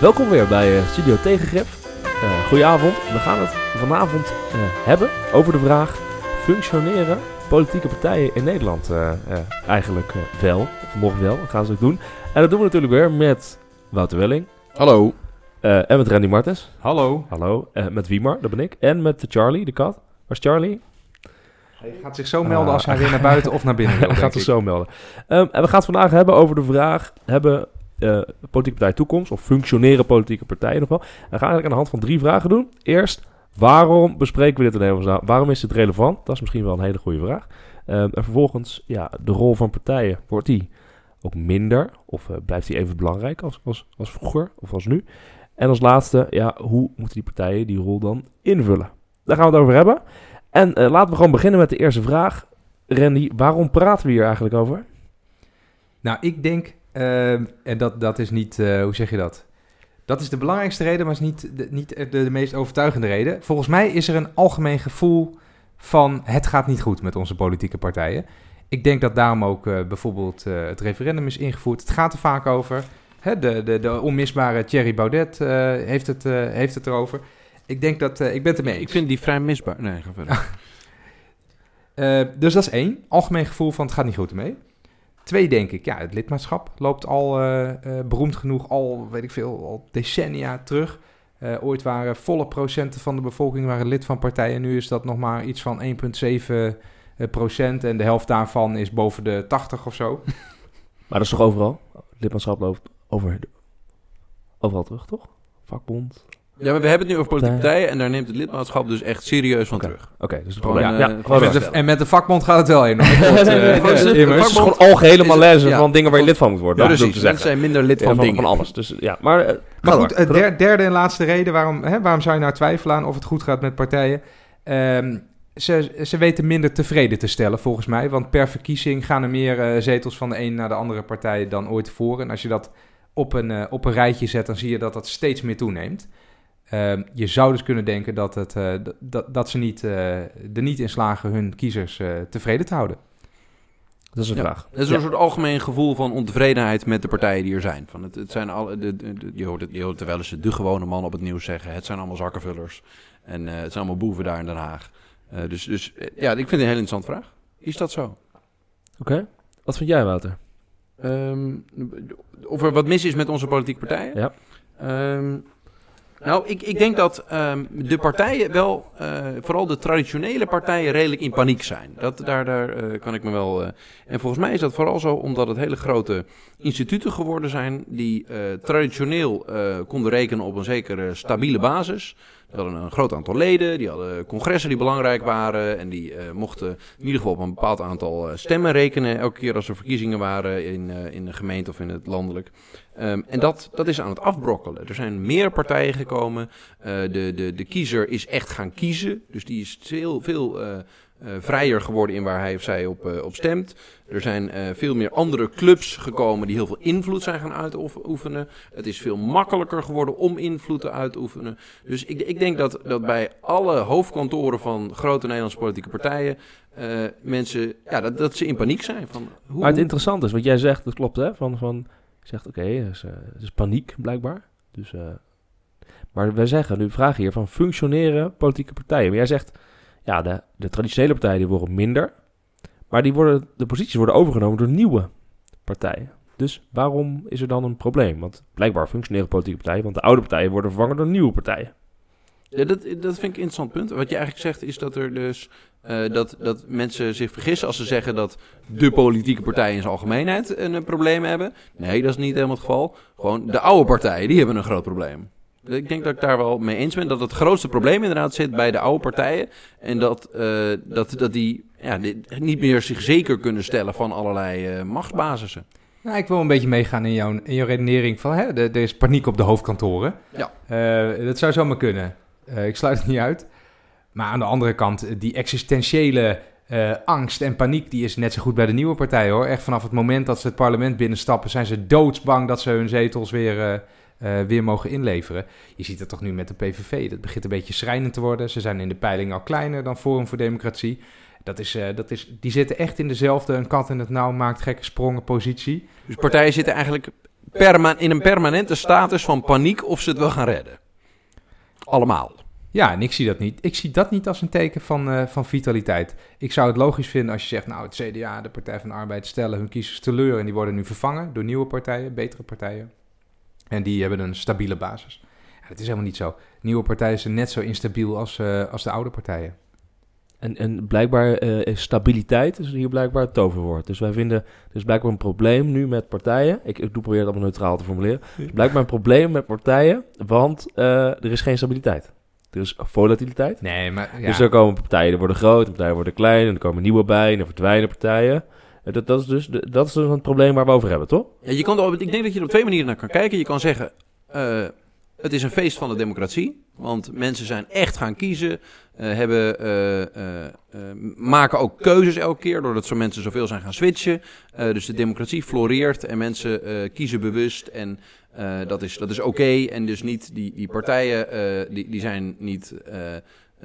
Welkom weer bij uh, Studio Tegengif. Uh, goedenavond. We gaan het vanavond uh, hebben over de vraag: functioneren politieke partijen in Nederland eigenlijk wel? Of nog wel? Dat gaan ze ook doen. En dat doen we natuurlijk weer met Wouter Welling. Hallo. en met Randy Martens. Hallo. Hallo. met Wiemar, dat ben ik. En met Charlie, de kat. Waar is Charlie? Hij gaat zich zo melden als hij weer naar buiten of naar binnen wil. Hij gaat zich zo melden. Um, en we gaan het vandaag hebben over de vraag: hebben uh, politieke partij toekomst of functioneren politieke partijen nog wel? We gaan eigenlijk aan de hand van drie vragen doen. Eerst, waarom bespreken we dit in Nederland? Waarom is het relevant? Dat is misschien wel een hele goede vraag. Um, en vervolgens, ja, de rol van partijen, wordt die ook minder? Of uh, blijft die even belangrijk als, als, vroeger of als nu? En als laatste, ja, hoe moeten die partijen die rol dan invullen? Daar gaan we het over hebben. En uh, laten we gewoon beginnen met de eerste vraag. Randy, waarom praten we hier eigenlijk over? Nou, ik denk, uh, en dat, dat is niet, uh, hoe zeg je dat? Dat is de belangrijkste reden, maar is niet, de, niet de, de, meest overtuigende reden. Volgens mij is er een algemeen gevoel van het gaat niet goed met onze politieke partijen. Ik denk dat daarom ook uh, bijvoorbeeld het referendum is ingevoerd. Het gaat er vaak over. Hè, de, de, de onmisbare Thierry Baudet heeft, het, heeft het erover. Ik denk dat, ik ben het ermee Ik vind die vrij misbaar. Nee, ga verder. Dus dat is één. Algemeen gevoel van het gaat niet goed ermee. Twee, denk ik, ja, het lidmaatschap loopt al uh, uh, beroemd genoeg, al weet ik veel, al decennia terug. ooit waren volle procenten van de bevolking waren lid van partijen. Nu is dat nog maar iets van 1,7 procent. En de helft daarvan is boven de 80 of zo. Maar dat is toch overal? Lidmaatschap loopt over, overal terug, toch? Vakbond, ja, maar we hebben het nu over politieke partijen en daar neemt het lidmaatschap dus echt serieus van terug. Oké, dus gewoon, ja, ja, met de, en met de vakbond gaat het wel in. Het is gewoon algehele malaise ja, van dingen waar je lid van moet worden. Ja, precies, mensen zijn minder lid van, van, van alles. Dus, ja, maar, uh, maar goed, de der, derde en laatste reden waarom, hè, waarom zou je nou twijfelen aan of het goed gaat met partijen? Um, ze, ze weten minder tevreden te stellen, volgens mij. Want per verkiezing gaan er meer uh, zetels van de een naar de andere partij dan ooit tevoren. En als je dat op een, uh, op een rijtje zet, dan zie je dat dat steeds meer toeneemt. Uh, je zou dus kunnen denken dat, het, uh, dat, dat ze niet, uh, er niet in slagen hun kiezers tevreden te houden. Dat is een ja. vraag. Het is ja. een soort algemeen gevoel van ontevredenheid met de partijen die er zijn. Van het, het zijn alle, de, de, de, je, hoort het, je hoort wel eens de gewone man op het nieuws zeggen. Het zijn allemaal zakkenvullers. En het zijn allemaal boeven daar in Den Haag. dus dus ja, ik vind het een hele interessante vraag. Is dat zo? Oké. Okay. Wat vind jij, Wouter? Um, of er wat mis is met onze politieke partijen? Ja. Um, nou, ik, ik denk dat um, de partijen wel, uh, vooral de traditionele partijen, redelijk in paniek zijn. Dat, daar daar uh, kan ik me wel. Uh, en volgens mij is dat vooral zo omdat het hele grote instituten geworden zijn. die traditioneel konden rekenen op een zekere stabiele basis. Die hadden een groot aantal leden, die hadden congressen die belangrijk waren. En die uh, mochten in ieder geval op een bepaald aantal stemmen rekenen. Elke keer als er verkiezingen waren in, uh, in de gemeente of in het landelijk. Um, en dat, dat is aan het afbrokkelen. Er zijn meer partijen gekomen. Uh, de, de, de kiezer is echt gaan kiezen. Dus die is veel, veel uh, vrijer geworden in waar hij of zij op, op stemt. Er zijn veel meer andere clubs gekomen die heel veel invloed zijn gaan uitoefenen. Het is veel makkelijker geworden om invloed te uitoefenen. Dus ik, ik denk dat, dat bij alle hoofdkantoren van grote Nederlandse politieke partijen mensen, ja, dat, dat ze in paniek zijn. Van, maar het interessante is, wat jij zegt, dat klopt hè, van... van zegt oké, okay, het, het, is paniek blijkbaar. Dus, maar wij zeggen nu, vragen hier van functioneren politieke partijen. Maar jij zegt ja, de, de traditionele partijen die worden minder. Maar die worden, de posities worden overgenomen door nieuwe partijen. Dus waarom is er dan een probleem? Want blijkbaar functioneren politieke partijen, want de oude partijen worden vervangen door nieuwe partijen. Ja, dat, dat vind ik een interessant punt. Wat je eigenlijk zegt is dat er dus uh, dat, dat mensen zich vergissen als ze zeggen dat de politieke partijen in zijn algemeenheid een, een probleem hebben. Nee, dat is niet helemaal het geval. Gewoon de oude partijen, die hebben een groot probleem. Ik denk dat ik daar wel mee eens ben. Dat het grootste probleem inderdaad zit bij de oude partijen. En dat, uh, dat, dat die ja, niet meer zich zeker kunnen stellen van allerlei uh, machtsbasissen. Nou, ik wil een beetje meegaan in jouw, in jouw redenering van hè, er is paniek op de hoofdkantoren. Ja. Dat zou zomaar kunnen. Ik sluit het niet uit. Maar aan de andere kant, die existentiële angst en paniek, die is net zo goed bij de nieuwe partijen hoor. Echt vanaf het moment dat ze het parlement binnenstappen, zijn ze doodsbang dat ze hun zetels weer weer mogen inleveren. Je ziet het toch nu met de PVV. Dat begint een beetje schrijnend te worden. Ze zijn in de peiling al kleiner dan Forum voor Democratie. Dat is, dat is, die zitten echt in dezelfde een kat in het nauw maakt gekke sprongen positie. Dus partijen zitten eigenlijk in een permanente status van paniek of ze het wel gaan redden. Allemaal. Ja, en ik zie dat niet. Ik zie dat niet als een teken van, eh, van vitaliteit. Ik zou het logisch vinden als je zegt, nou, het CDA, de Partij van de Arbeid, stellen hun kiezers teleur en die worden nu vervangen door nieuwe partijen, betere partijen. En die hebben een stabiele basis. Ja, dat is helemaal niet zo. Nieuwe partijen zijn net zo instabiel als, eh, als de oude partijen. En, en blijkbaar eh, is stabiliteit is hier blijkbaar het toverwoord. Dus wij vinden, is blijkbaar een probleem nu met partijen. Ik, ik doe probeer het allemaal neutraal te formuleren. Er is blijkbaar een probleem met partijen, want er is geen stabiliteit. Er is volatiliteit. Nee, maar ja. Dus er komen partijen, die worden groot, en partijen worden klein, en er komen nieuwe bij, en er verdwijnen partijen. En Dat, dat, is dus, dat is dus het probleem waar we over hebben, toch? Ja, je kan er, op- ik denk dat je er op twee manieren naar kan kijken. Je kan zeggen, eh, het is een feest van de democratie. Want mensen zijn echt gaan kiezen. eh, hebben, eh, eh, maken ook keuzes elke keer. Doordat zo mensen zoveel zijn gaan switchen. Dus de democratie floreert en mensen kiezen bewust. En dat is, dat is oké. En dus niet die, die partijen, die, die zijn niet...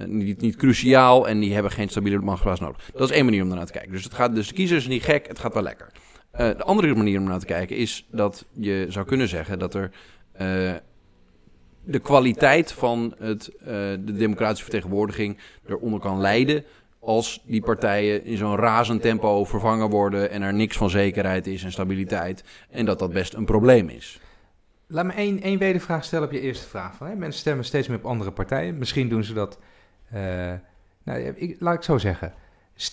niet, niet cruciaal en die hebben geen stabiele machtsbaas nodig. Dat is één manier om ernaar te kijken. Dus, het gaat, dus de kiezer is niet gek, het gaat wel lekker. De andere manier om naar te kijken is dat je zou kunnen zeggen dat er de kwaliteit van het, eh, de democratische vertegenwoordiging eronder kan lijden als die partijen in zo'n razend tempo vervangen worden en er niks van zekerheid is en stabiliteit. En dat dat best een probleem is. Laat me één, één wedervraag stellen op je eerste vraag. Van, hè? Mensen stemmen steeds meer op andere partijen. Misschien doen ze dat... eh, nou, ik, laat ik zo zeggen.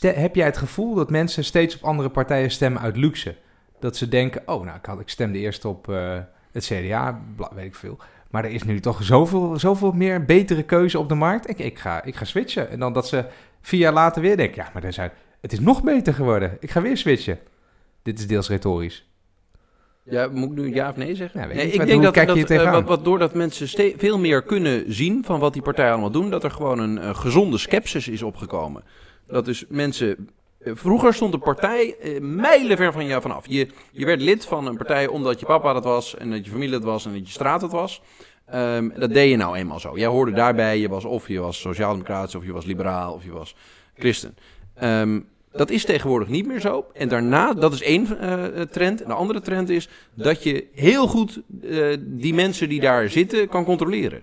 Heb jij het gevoel dat mensen steeds op andere partijen stemmen uit luxe? Dat ze denken, oh, nou, ik, had, ik stemde eerst op eh, het CDA, weet ik veel. Maar er is nu toch zoveel, zoveel meer betere keuze op de markt. Ik, ik, ga, ik ga switchen. En dan dat ze vier jaar later weer denken, ja, maar er zijn, het is nog beter geworden. Ik ga weer switchen. Dit is deels retorisch. Ja, moet ik nu ja of nee zeggen? Ja, Nee, ik ik denk dat, dat eh, wat, wat doordat mensen veel meer kunnen zien van wat die partijen allemaal doen, dat er gewoon een eh, gezonde scepsis is opgekomen. Dat dus mensen. Eh, Vroeger stond de partij eh, mijlenver van jou vanaf. Je, je werd lid van een partij omdat je papa dat was en dat je familie dat was en dat je straat het was. Ehm, dat deed je nou eenmaal zo. Jij hoorde daarbij, je was of je was sociaal-democratisch of je was liberaal of je was christen. Ehm, dat is tegenwoordig niet meer zo. En daarna, dat is één eh, trend. En de andere trend is dat je heel goed die mensen die daar zitten kan controleren.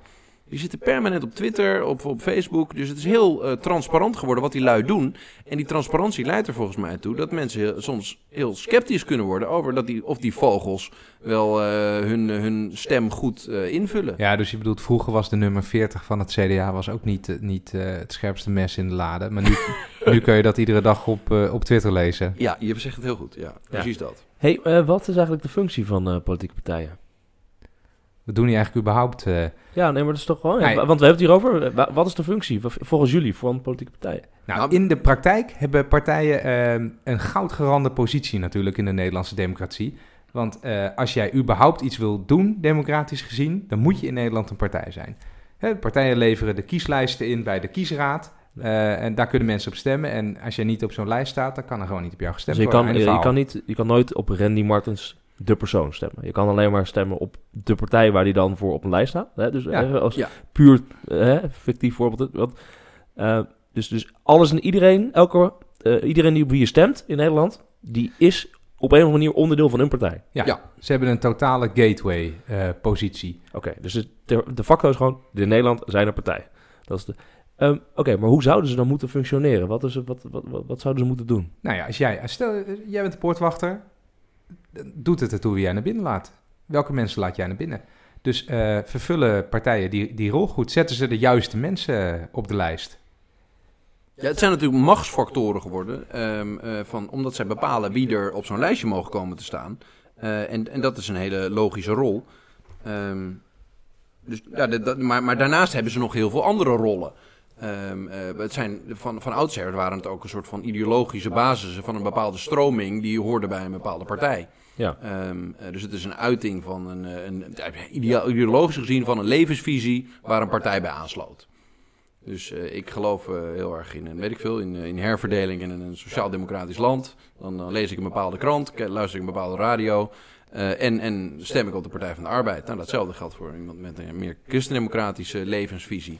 Die zitten permanent op Twitter, op, op Facebook. Dus het is heel eh, transparant geworden wat die lui doen. En die transparantie leidt er volgens mij toe dat mensen heel- soms heel sceptisch kunnen worden over dat die, of die vogels wel eh, hun, hun stem goed eh, invullen. Ja, dus je bedoelt, vroeger was de nummer 40 van het CDA was ook niet, niet eh, het scherpste mes in de lade. Maar nu, nu kun je dat iedere dag op, eh, op Twitter lezen. Ja, je zegt het heel goed. Ja, precies dat. hey, eh, wat is eigenlijk de functie van eh, politieke partijen? Wat doen die eigenlijk überhaupt? eh? Ja, nee, maar dat is toch gewoon... ja, Nee. want we hebben het hierover. Eh, wa- Wat is de functie volgens jullie van politieke partijen? Nou, Nou, in de praktijk hebben partijen eh, een goudgerande positie natuurlijk in de Nederlandse democratie. Want eh, als jij überhaupt iets wil doen, democratisch gezien, dan moet je in Nederland een partij zijn. Hè, partijen leveren de kieslijsten in bij de kiesraad. eh, en daar kunnen mensen op stemmen. En als jij niet op zo'n lijst staat, dan kan er gewoon niet op jou gestemd Dus je worden. kan, je, kan niet, je kan nooit op Randy Martens de persoon stemmen. Je kan alleen maar stemmen op de partij waar die dan voor op een lijst staat. Hè? Dus Ja. eh, als Ja. puur eh, fictief voorbeeld. Want, eh, dus, dus alles en iedereen, elke, eh, iedereen die op wie je stemt in Nederland, die is op een of andere manier onderdeel van een partij. Ja, Ja. ze hebben een totale gateway-positie. Oké, dus het- de, de facto is gewoon, de Nederland zijn een partij. Dat is de... Ehm, Oké, maar hoe zouden ze dan moeten functioneren? Wat, is, het- wat, wat, wat, wat zouden ze moeten doen? nou ja, als jij, stel, jij bent de poortwachter, doet het ertoe wie jij naar binnen laat. Welke mensen laat jij naar binnen? Dus eh, vervullen partijen die, die rol goed? Zetten ze de juiste mensen op de lijst? Ja, het zijn natuurlijk machtsfactoren geworden, ehm, eh, van, omdat zij bepalen wie er op zo'n lijstje mogen komen te staan. Eh, en, en dat is een hele logische rol. Ehm, dus, ja, dat- maar, maar daarnaast hebben ze nog heel veel andere rollen. Ehm, eh, het zijn, van, van oudsher waren het ook een soort van ideologische basissen van een bepaalde stroming die hoorde bij een bepaalde partij. Ja. Ehm, eh, dus het is een uiting van een, eh, een, een ideologisch gezien van een levensvisie waar een partij bij aansloot. Dus ik geloof heel erg in, weet ik veel, in, in herverdeling in een sociaal-democratisch land. Dan, dan lees ik een bepaalde krant, luister ik een bepaalde radio en, en stem ik op de Partij van de Arbeid. Nou, datzelfde geldt voor iemand met een meer christendemocratische levensvisie.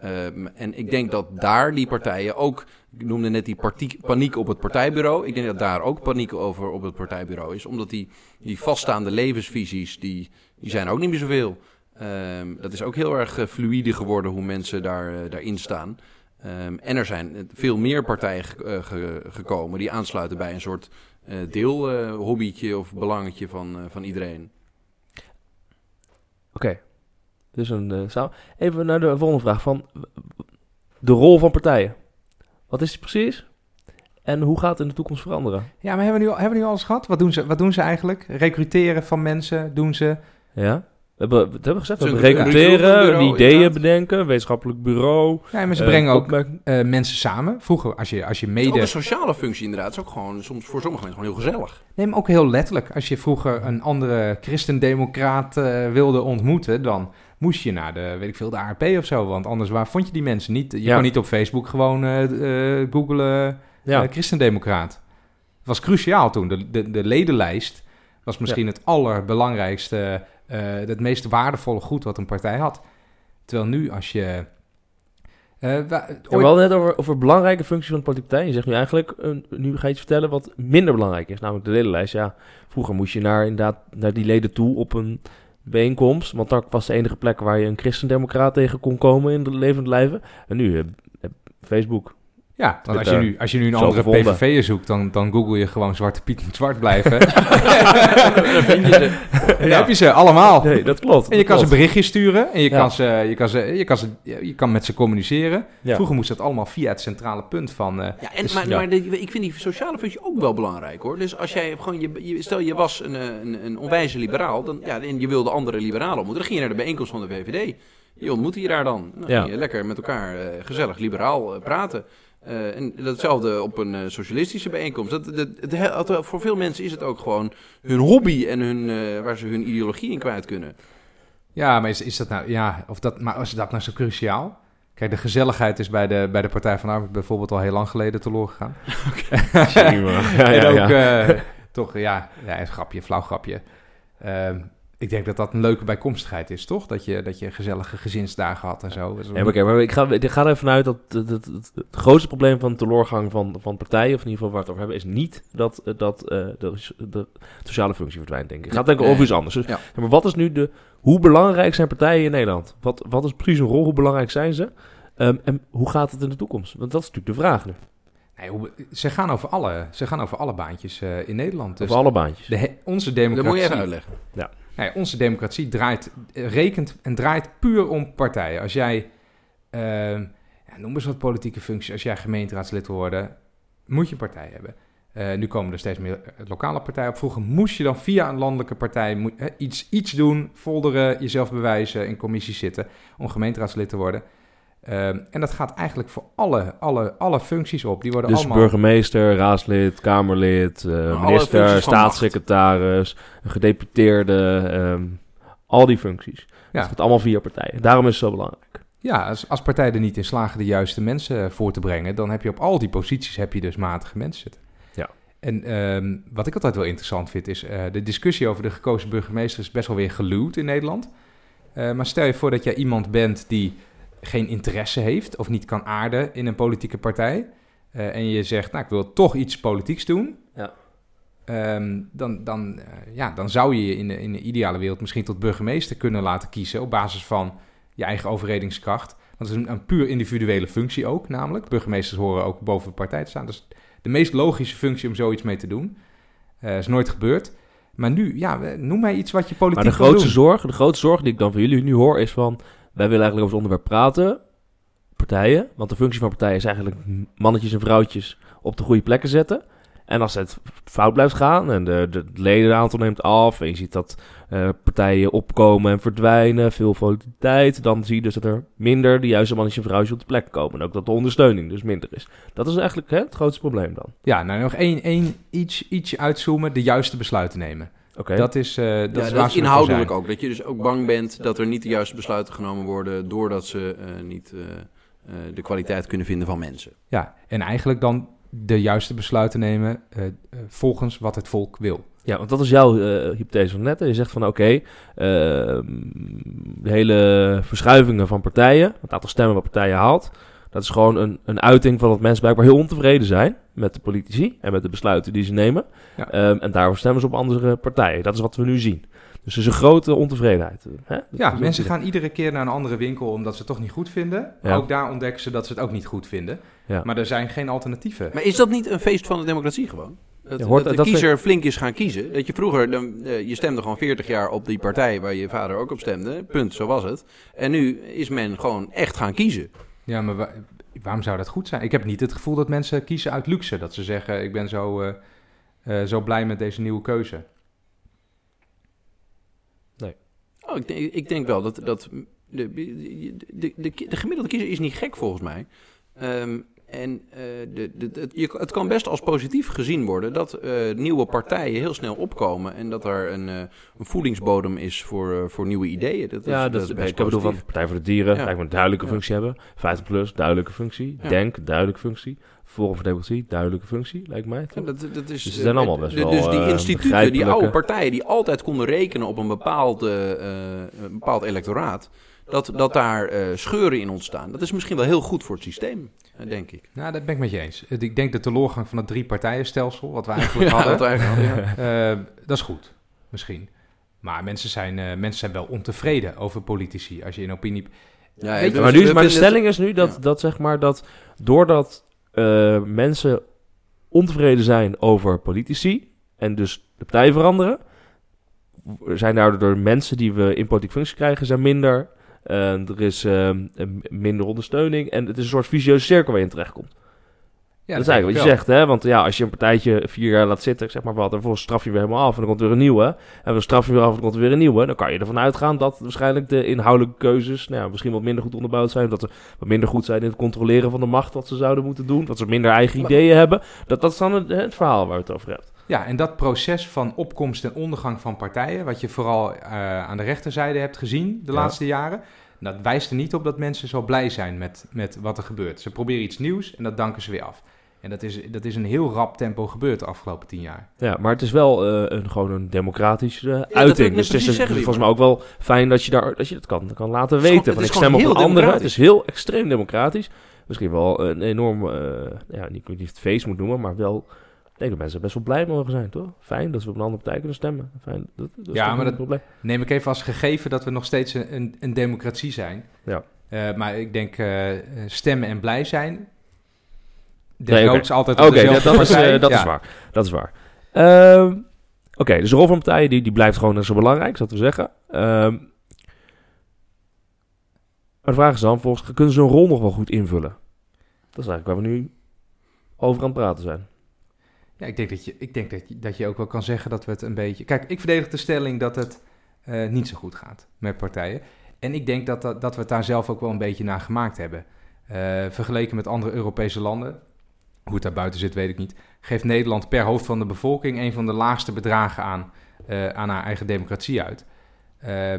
Ehm, en ik denk dat daar die partijen ook, ik noemde net die paniek op het partijbureau, ik denk dat daar ook paniek over op het partijbureau is, omdat die, die vaststaande levensvisies, die, die zijn ook niet meer zoveel. Ehm, dat is ook heel erg eh, fluïde geworden hoe mensen daar, eh, daarin staan. Ehm, en er zijn veel meer partijen eh, ge- gekomen die aansluiten bij een soort eh deelhobbytje of belangetje van, van iedereen. Oké. Dus een eh, zaal. Even naar de volgende vraag van de rol van partijen. Wat is die precies? En hoe gaat het in de toekomst veranderen? Ja, maar hebben we nu, al- hebben we nu alles gehad? Wat doen, ze, wat doen ze eigenlijk? Recruteren van mensen? Doen ze... Ja? We hebben, we hebben gezegd, we recruteren, recruitmentbureau, ideeën inderdaad. bedenken, wetenschappelijk bureau. Ja, maar ze eh, brengen ook eh, mensen samen. Vroeger, als je, als je Ook mede... een sociale functie inderdaad. is ook gewoon soms voor sommige mensen gewoon heel gezellig. Nee, maar ook heel letterlijk. Als je vroeger een andere christendemocraat wilde ontmoeten, dan moest je naar de, weet ik veel, de ARP of zo. Want anders waar vond je die mensen niet? Je Ja. kon niet op Facebook gewoon eh googlen Ja. eh, christendemocraat. Het was cruciaal toen. De, de, de ledenlijst was misschien het allerbelangrijkste, het meest waardevolle goed wat een partij had. Terwijl nu als je... wa- Ja, we ooit- hadden net over, over belangrijke functies van de politieke partij. Je zegt nu eigenlijk, nu ga je iets vertellen wat minder belangrijk is. Namelijk de ledenlijst. Ja, vroeger moest je naar, inderdaad, naar die leden toe op een bijeenkomst. Want dat was de enige plek waar je een christendemocraat tegen kon komen in de levende lijven. En nu, eh, eh, Facebook. Ja, want als je, nu, als je nu een andere gevonden. PVV'er zoekt, dan, dan google je gewoon Zwarte Piet moet zwart blijven. Dan vind je ze. Heb je ze allemaal. Nee, dat klopt. En je kan ze berichtjes sturen en je, Ja. kan, ze, je, kan, ze, je, kan, ze, je kan met ze communiceren. Ja. Vroeger moest dat allemaal via het centrale punt van... eh, Ja, en, Dus, maar, ja. maar de- ik vind die sociale functie ook wel belangrijk hoor. Dus als jij gewoon, je, je- stel je was een, eh, een, een onwijze liberaal dan, ja, en je wilde andere liberalen ontmoeten, dan ging je naar de bijeenkomst van de VVD. Je ontmoette je daar dan. Dan Ja. lekker met elkaar eh, gezellig liberaal praten. Eh, en datzelfde op een eh, socialistische bijeenkomst. Dat, dat, het- het- voor veel mensen is het ook gewoon hun hobby en hun, eh, waar ze hun ideologie in kwijt kunnen. ja, maar is, is dat nou... Ja, of dat, maar is dat nou zo cruciaal? Kijk, de gezelligheid is bij de, bij de Partij van de Arbeid bijvoorbeeld al heel lang geleden teloor gegaan. Ja, ja, en ook ja. eh, toch, ja, ja, een grapje, flauw grapje. Ehm, ik denk dat dat een leuke bijkomstigheid is, toch? Dat je, dat je gezellige gezinsdagen had en zo. Dat Ja, maar, oké, maar ik, ga, ik ga er even uit dat het, het, het, het grootste probleem van de teleurgang van, van partijen, of in ieder geval waar we het over hebben, is niet dat, eh, dat eh, de, de sociale functie verdwijnt, denk ik. Het gaat denk ik over iets anders. Dus, Ja. ja, maar wat is nu de, hoe belangrijk zijn partijen in Nederland? Wat, wat is precies hun rol? Hoe belangrijk zijn ze? Ehm, en hoe gaat het in de toekomst? Want dat is natuurlijk de vraag nu. Nee, hoe- ze, gaan over alle, ze gaan over alle baantjes eh, in Nederland. Dus Over alle baantjes. de, onze Dat democratie, moet je even uitleggen. Onze democratie draait, eh, rekent en draait puur om partijen. Als jij, eh, ja, noem eens wat politieke functies, als jij gemeenteraadslid wil worden, moet je een partij hebben. Eh, nu komen er steeds meer eh, lokale partijen op. Vroeger moest je dan via een landelijke partij iets, iets doen, folderen, jezelf bewijzen, in commissies zitten om gemeenteraadslid te worden. Ehm, en dat gaat eigenlijk voor alle, alle, alle functies op. Die worden Dus allemaal... burgemeester, raadslid, kamerlid, eh, minister, staatssecretaris, gedeputeerde, ehm, al die functies. Ja. Dat gaat allemaal via partijen. Daarom is het zo belangrijk. Ja, als, als partijen er niet in slagen de juiste mensen eh, voor te brengen, dan heb je op al die posities heb je dus matige mensen zitten. Ja. En ehm, wat ik altijd wel interessant vind, is eh, de discussie over de gekozen burgemeester is best wel weer geluwd in Nederland. Maar stel je voor dat jij iemand bent die geen interesse heeft of niet kan aarden in een politieke partij. eh, en je zegt, nou, ik wil toch iets politieks doen. Ja. Ehm, dan, dan, eh, ja, dan zou je je in de, in de ideale wereld misschien tot burgemeester kunnen laten kiezen op basis van je eigen overredingskracht. Want het is een, een puur individuele functie ook, namelijk. Burgemeesters horen ook boven de partij te staan. Dus de meest logische functie om zoiets mee te doen. Eh is nooit gebeurd. Maar nu, ja, noem mij iets wat je politiek Maar de grootste doen. zorg, de grootste zorg die ik dan van jullie nu hoor is van... Wij willen eigenlijk over het onderwerp praten, partijen. Want de functie van partijen is eigenlijk mannetjes en vrouwtjes op de goede plekken zetten. En als het fout blijft gaan en de, de ledenaantal neemt af... en je ziet dat eh, partijen opkomen en verdwijnen, veel volatiliteit... dan zie je dus dat er minder de juiste mannetjes en vrouwtjes op de plek komen. En ook dat de ondersteuning dus minder is. Dat is eigenlijk hè, het grootste probleem dan. Ja, nou nog één, één iets, ietsje uitzoomen, de juiste besluiten nemen. Oké. Dat is, eh, dat ja, is dat is inhoudelijk ook. Dat je dus ook bang bent dat er niet de juiste besluiten genomen worden... doordat ze eh, niet eh, de kwaliteit kunnen vinden van mensen. Ja, en eigenlijk dan de juiste besluiten nemen volgens wat het volk wil. Ja, want dat is jouw eh, hypothese van net. hè. Je zegt van oké, ehm, de hele verschuivingen van partijen, het aantal stemmen wat partijen haalt, dat is gewoon een, een uiting van dat mensen blijkbaar heel ontevreden zijn met de politici en met de besluiten die ze nemen. Ja. Ehm, en daarvoor stemmen ze op andere partijen. Dat is wat we nu zien. Dus er is een grote ontevredenheid. Hè? Dat Ja, mensen gaan iedere keer naar een andere winkel omdat ze het toch niet goed vinden. Ja. Ook daar ontdekken ze dat ze het ook niet goed vinden. Ja. Maar er zijn geen alternatieven. Maar is dat niet een feest van de democratie gewoon? Dat, hoort- dat de dat kiezer flink is gaan kiezen. Dat je vroeger, dan, eh, je stemde gewoon 40 jaar op die partij waar je vader ook op stemde. Punt, zo was het. En nu is men gewoon echt gaan kiezen. Ja, maar wa- waarom zou dat goed zijn? Ik heb niet het gevoel dat mensen kiezen uit luxe. Dat ze zeggen, ik ben zo, eh, eh, zo blij met deze nieuwe keuze. Oh, ik, denk, ik denk wel dat, dat de, de, de, de, de gemiddelde kiezer is niet gek volgens mij. Ehm, en eh, de, de, de- je, het kan best als positief gezien worden dat eh, nieuwe partijen heel snel opkomen. En dat er een, eh, een voedingsbodem is voor, voor nieuwe ideeën. Dat, Ja, is, dat, is ik best bedoel van. Partij voor de Dieren, Ja. lijkt me een duidelijke Ja. functie hebben. 50 plus, duidelijke functie. Ja. Denk, duidelijke functie. Forum voor Democratie, duidelijke functie, lijkt mij. Ja, dat, dat is, Dus ze zijn allemaal best wel, Dus die instituten, die oude partijen die altijd konden rekenen op een bepaald, een bepaald electoraat, dat, dat daar eh, scheuren in ontstaan. Dat is misschien wel heel goed voor het systeem, eh, denk ik. Nou, dat ben ik met je eens. Ik denk de teleurgang van het drie-partijenstelsel, wat we eigenlijk Ja, hadden, dat eigenlijk wel, ja. eh, dat is goed, misschien. Maar mensen zijn, eh, mensen zijn wel ontevreden over politici, als je in opinie... Ja, je, maar, nu, maar de stelling is nu dat, Ja. dat zeg maar dat doordat eh, mensen ontevreden zijn over politici en dus de partij veranderen, zijn daardoor mensen die we in politieke functie krijgen, zijn minder. Eh, er is eh, een minder ondersteuning en het is een soort vicieuze cirkel waar je in terechtkomt. Ja, dat is eigenlijk wat je zegt, hè? Want ja, als je een partijtje vier jaar laat zitten, zeg maar wat, en vervolgens straf je weer helemaal af en dan komt er weer een nieuwe. En dan straf je weer af en dan komt er weer een nieuwe. Dan kan je ervan uitgaan dat waarschijnlijk de inhoudelijke keuzes nou, ja, misschien wat minder goed onderbouwd zijn. Dat ze wat minder goed zijn in het controleren van de macht wat ze zouden moeten doen. Dat ze minder eigen Maar- ideeën hebben. Dat, dat is dan het, het verhaal waar je het over hebt. Ja, en dat proces van opkomst en ondergang van partijen, wat je vooral eh, aan de rechterzijde hebt gezien de Ja. laatste jaren, dat wijst er niet op dat mensen zo blij zijn met, met wat er gebeurt. Ze proberen iets nieuws en dat danken ze weer af. En dat is, dat is een heel rap tempo gebeurd de afgelopen tien jaar. Ja, maar het is wel eh, een, gewoon een democratische uiting. Dus het is, zeggen, volgens mij ook wel fijn dat je, daar, dat je dat kan, kan laten weten. gewoon- Van, ik is stem op gewoon een heel andere. Het is heel extreem democratisch. Misschien wel een enorm, eh, ja, niet, niet het feest moet noemen, maar wel... Ik denk dat mensen best wel blij mogen zijn, toch? Fijn dat we op een andere partij kunnen stemmen. Fijn, dat, Ja, maar dat- probleem. Neem ik even als gegeven dat we nog steeds een, een, een democratie zijn. Ja. Eh, maar ik denk eh, stemmen en blij zijn. Nee, oké. Desnoods altijd Oké, dat, dat, is, eh, dat Ja. is waar. Dat is waar. Ehm, Oké, dus de rol van partijen die, die blijft gewoon net zo belangrijk, zou we zeggen. Ehm, maar de vraag is dan, volgens kunnen ze hun rol nog wel goed invullen? Dat is eigenlijk waar we nu over aan het praten zijn. Ja, ik denk, dat je, ik denk dat, je, dat je ook wel kan zeggen dat we het een beetje... Kijk, ik verdedig de stelling dat het eh, niet zo goed gaat met partijen. En ik denk dat, dat, dat we het daar zelf ook wel een beetje naar gemaakt hebben. Eh, vergeleken met andere Europese landen, hoe het daar buiten zit weet ik niet, geeft Nederland per hoofd van de bevolking een van de laagste bedragen aan, eh, aan haar eigen democratie uit.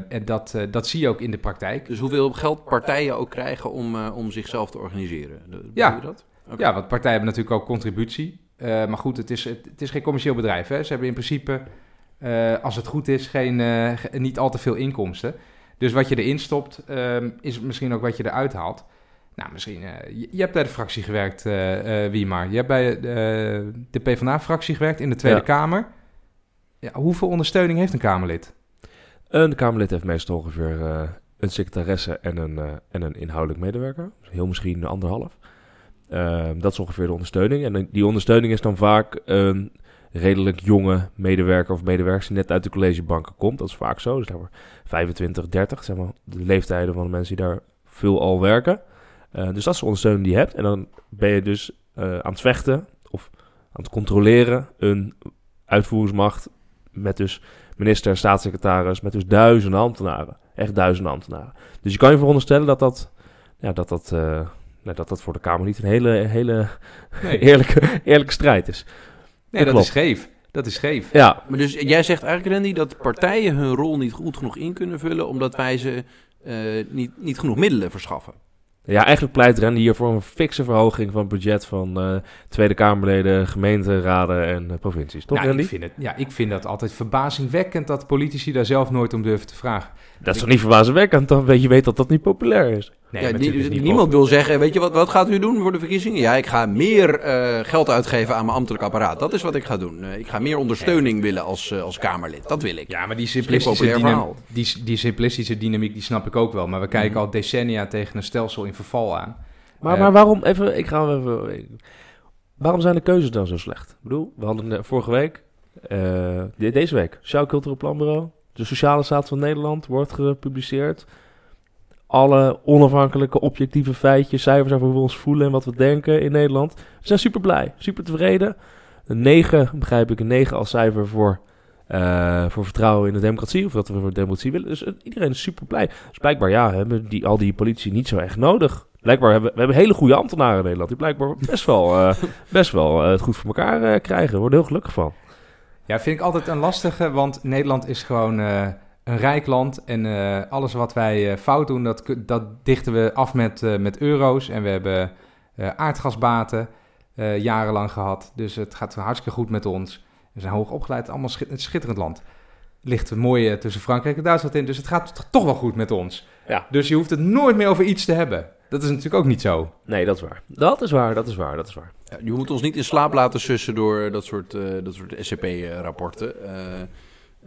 En dat, dat zie je ook in de praktijk. Dus hoeveel geld partijen ook krijgen om, om zichzelf te organiseren? Ja. je dat? Ja, want partijen hebben natuurlijk ook contributie. Eh, maar goed, het is, het, het is geen commercieel bedrijf. Hè? Ze hebben in principe, eh, als het goed is, geen, eh, niet al te veel inkomsten. Dus wat je erin stopt, ehm, is misschien ook wat je eruit haalt. Nou, misschien, je, je hebt bij de fractie gewerkt, eh Wiemar. Je hebt bij de PvdA-fractie gewerkt in de Tweede Ja. Kamer. Ja, hoeveel ondersteuning heeft een Kamerlid? Een Kamerlid heeft meestal ongeveer een secretaresse en een, en een inhoudelijk medewerker. Heel misschien anderhalf. Ehm, dat is ongeveer de ondersteuning. En die ondersteuning is dan vaak een redelijk jonge medewerker of medewerker die net uit de collegebanken komt. Dat is vaak zo. Dus daar wordt 25, 30, zeg maar, de leeftijden van de mensen die daar veel al werken. Eh, dus dat is de ondersteuning die je hebt. En dan ben je dus eh, aan het vechten of aan het controleren een uitvoeringsmacht met dus minister, staatssecretaris, met dus duizenden ambtenaren. Echt duizenden ambtenaren. Dus je kan je veronderstellen dat dat, ja, dat, dat, eh, nou, dat, dat voor de Kamer niet een hele, hele Nee, eerlijke, eerlijke strijd is. nee dat is scheef. Dat is scheef. Ja, Maar dus jij zegt eigenlijk, Randy, dat partijen hun rol niet goed genoeg in kunnen vullen, omdat wij ze eh, niet, niet genoeg middelen verschaffen. Ja, eigenlijk pleit René hier voor een fikse verhoging van het budget van eh, Tweede Kamerleden, gemeenteraden en eh, provincies. Toch, Nou, Randy? ik, vind het, ja, ik vind dat altijd verbazingwekkend dat politici daar zelf nooit om durven te vragen. Dat is toch niet verbazingwekkend, dan weet je weet dat dat niet populair is. Nee, Ja, die- niet niemand wil zeggen, weet je wat, wat gaat u doen voor de verkiezingen? Ja, ik ga meer eh, geld uitgeven aan mijn ambtelijk apparaat. Dat is wat ik ga doen. Eh, ik ga meer ondersteuning willen als, eh, als Kamerlid. Dat wil ik. Ja, maar die simplistische, dynam- verhaal. die, die simplistische dynamiek, die snap ik ook wel. Maar we kijken Mhm. al decennia tegen een stelsel in verval aan. Maar, maar waarom, even, ik ga even, waarom zijn de keuzes dan zo slecht? Ik bedoel, we hadden vorige week, eh, de- deze week, Sociaal Cultureel Planbureau, de Sociale Staat van Nederland wordt gepubliceerd. Alle onafhankelijke, objectieve feitjes, cijfers over hoe we ons voelen en wat we denken in Nederland. We zijn super blij, super tevreden. Een 9, begrijp ik, een 9 als cijfer voor, eh, voor vertrouwen in de democratie. Of dat we voor de democratie willen. Dus eh, iedereen is super blij. Dus blijkbaar, ja, hebben die, al die politici niet zo echt nodig. Blijkbaar hebben we hebben hele goede ambtenaren in Nederland. Die blijkbaar best wel, eh, best wel het goed voor elkaar krijgen. Daar worden heel gelukkig van. Ja, vind ik altijd een lastige, want Nederland is gewoon een rijk land. En eh, alles wat wij eh, fout doen, dat, dat dichten we af met, eh, met euro's. En we hebben eh, aardgasbaten eh, jarenlang gehad. Dus het gaat hartstikke goed met ons. We zijn hoog opgeleid, allemaal een schitterend land. Ligt mooi eh, tussen Frankrijk en Duitsland in, dus het gaat toch wel goed met ons. Ja. Dus je hoeft het nooit meer over iets te hebben. Dat is natuurlijk ook niet zo. Nee, dat is waar. Dat is waar, dat is waar, dat is waar. Ja, je moet ons niet in slaap laten sussen door dat soort, eh, dat soort SCP-rapporten.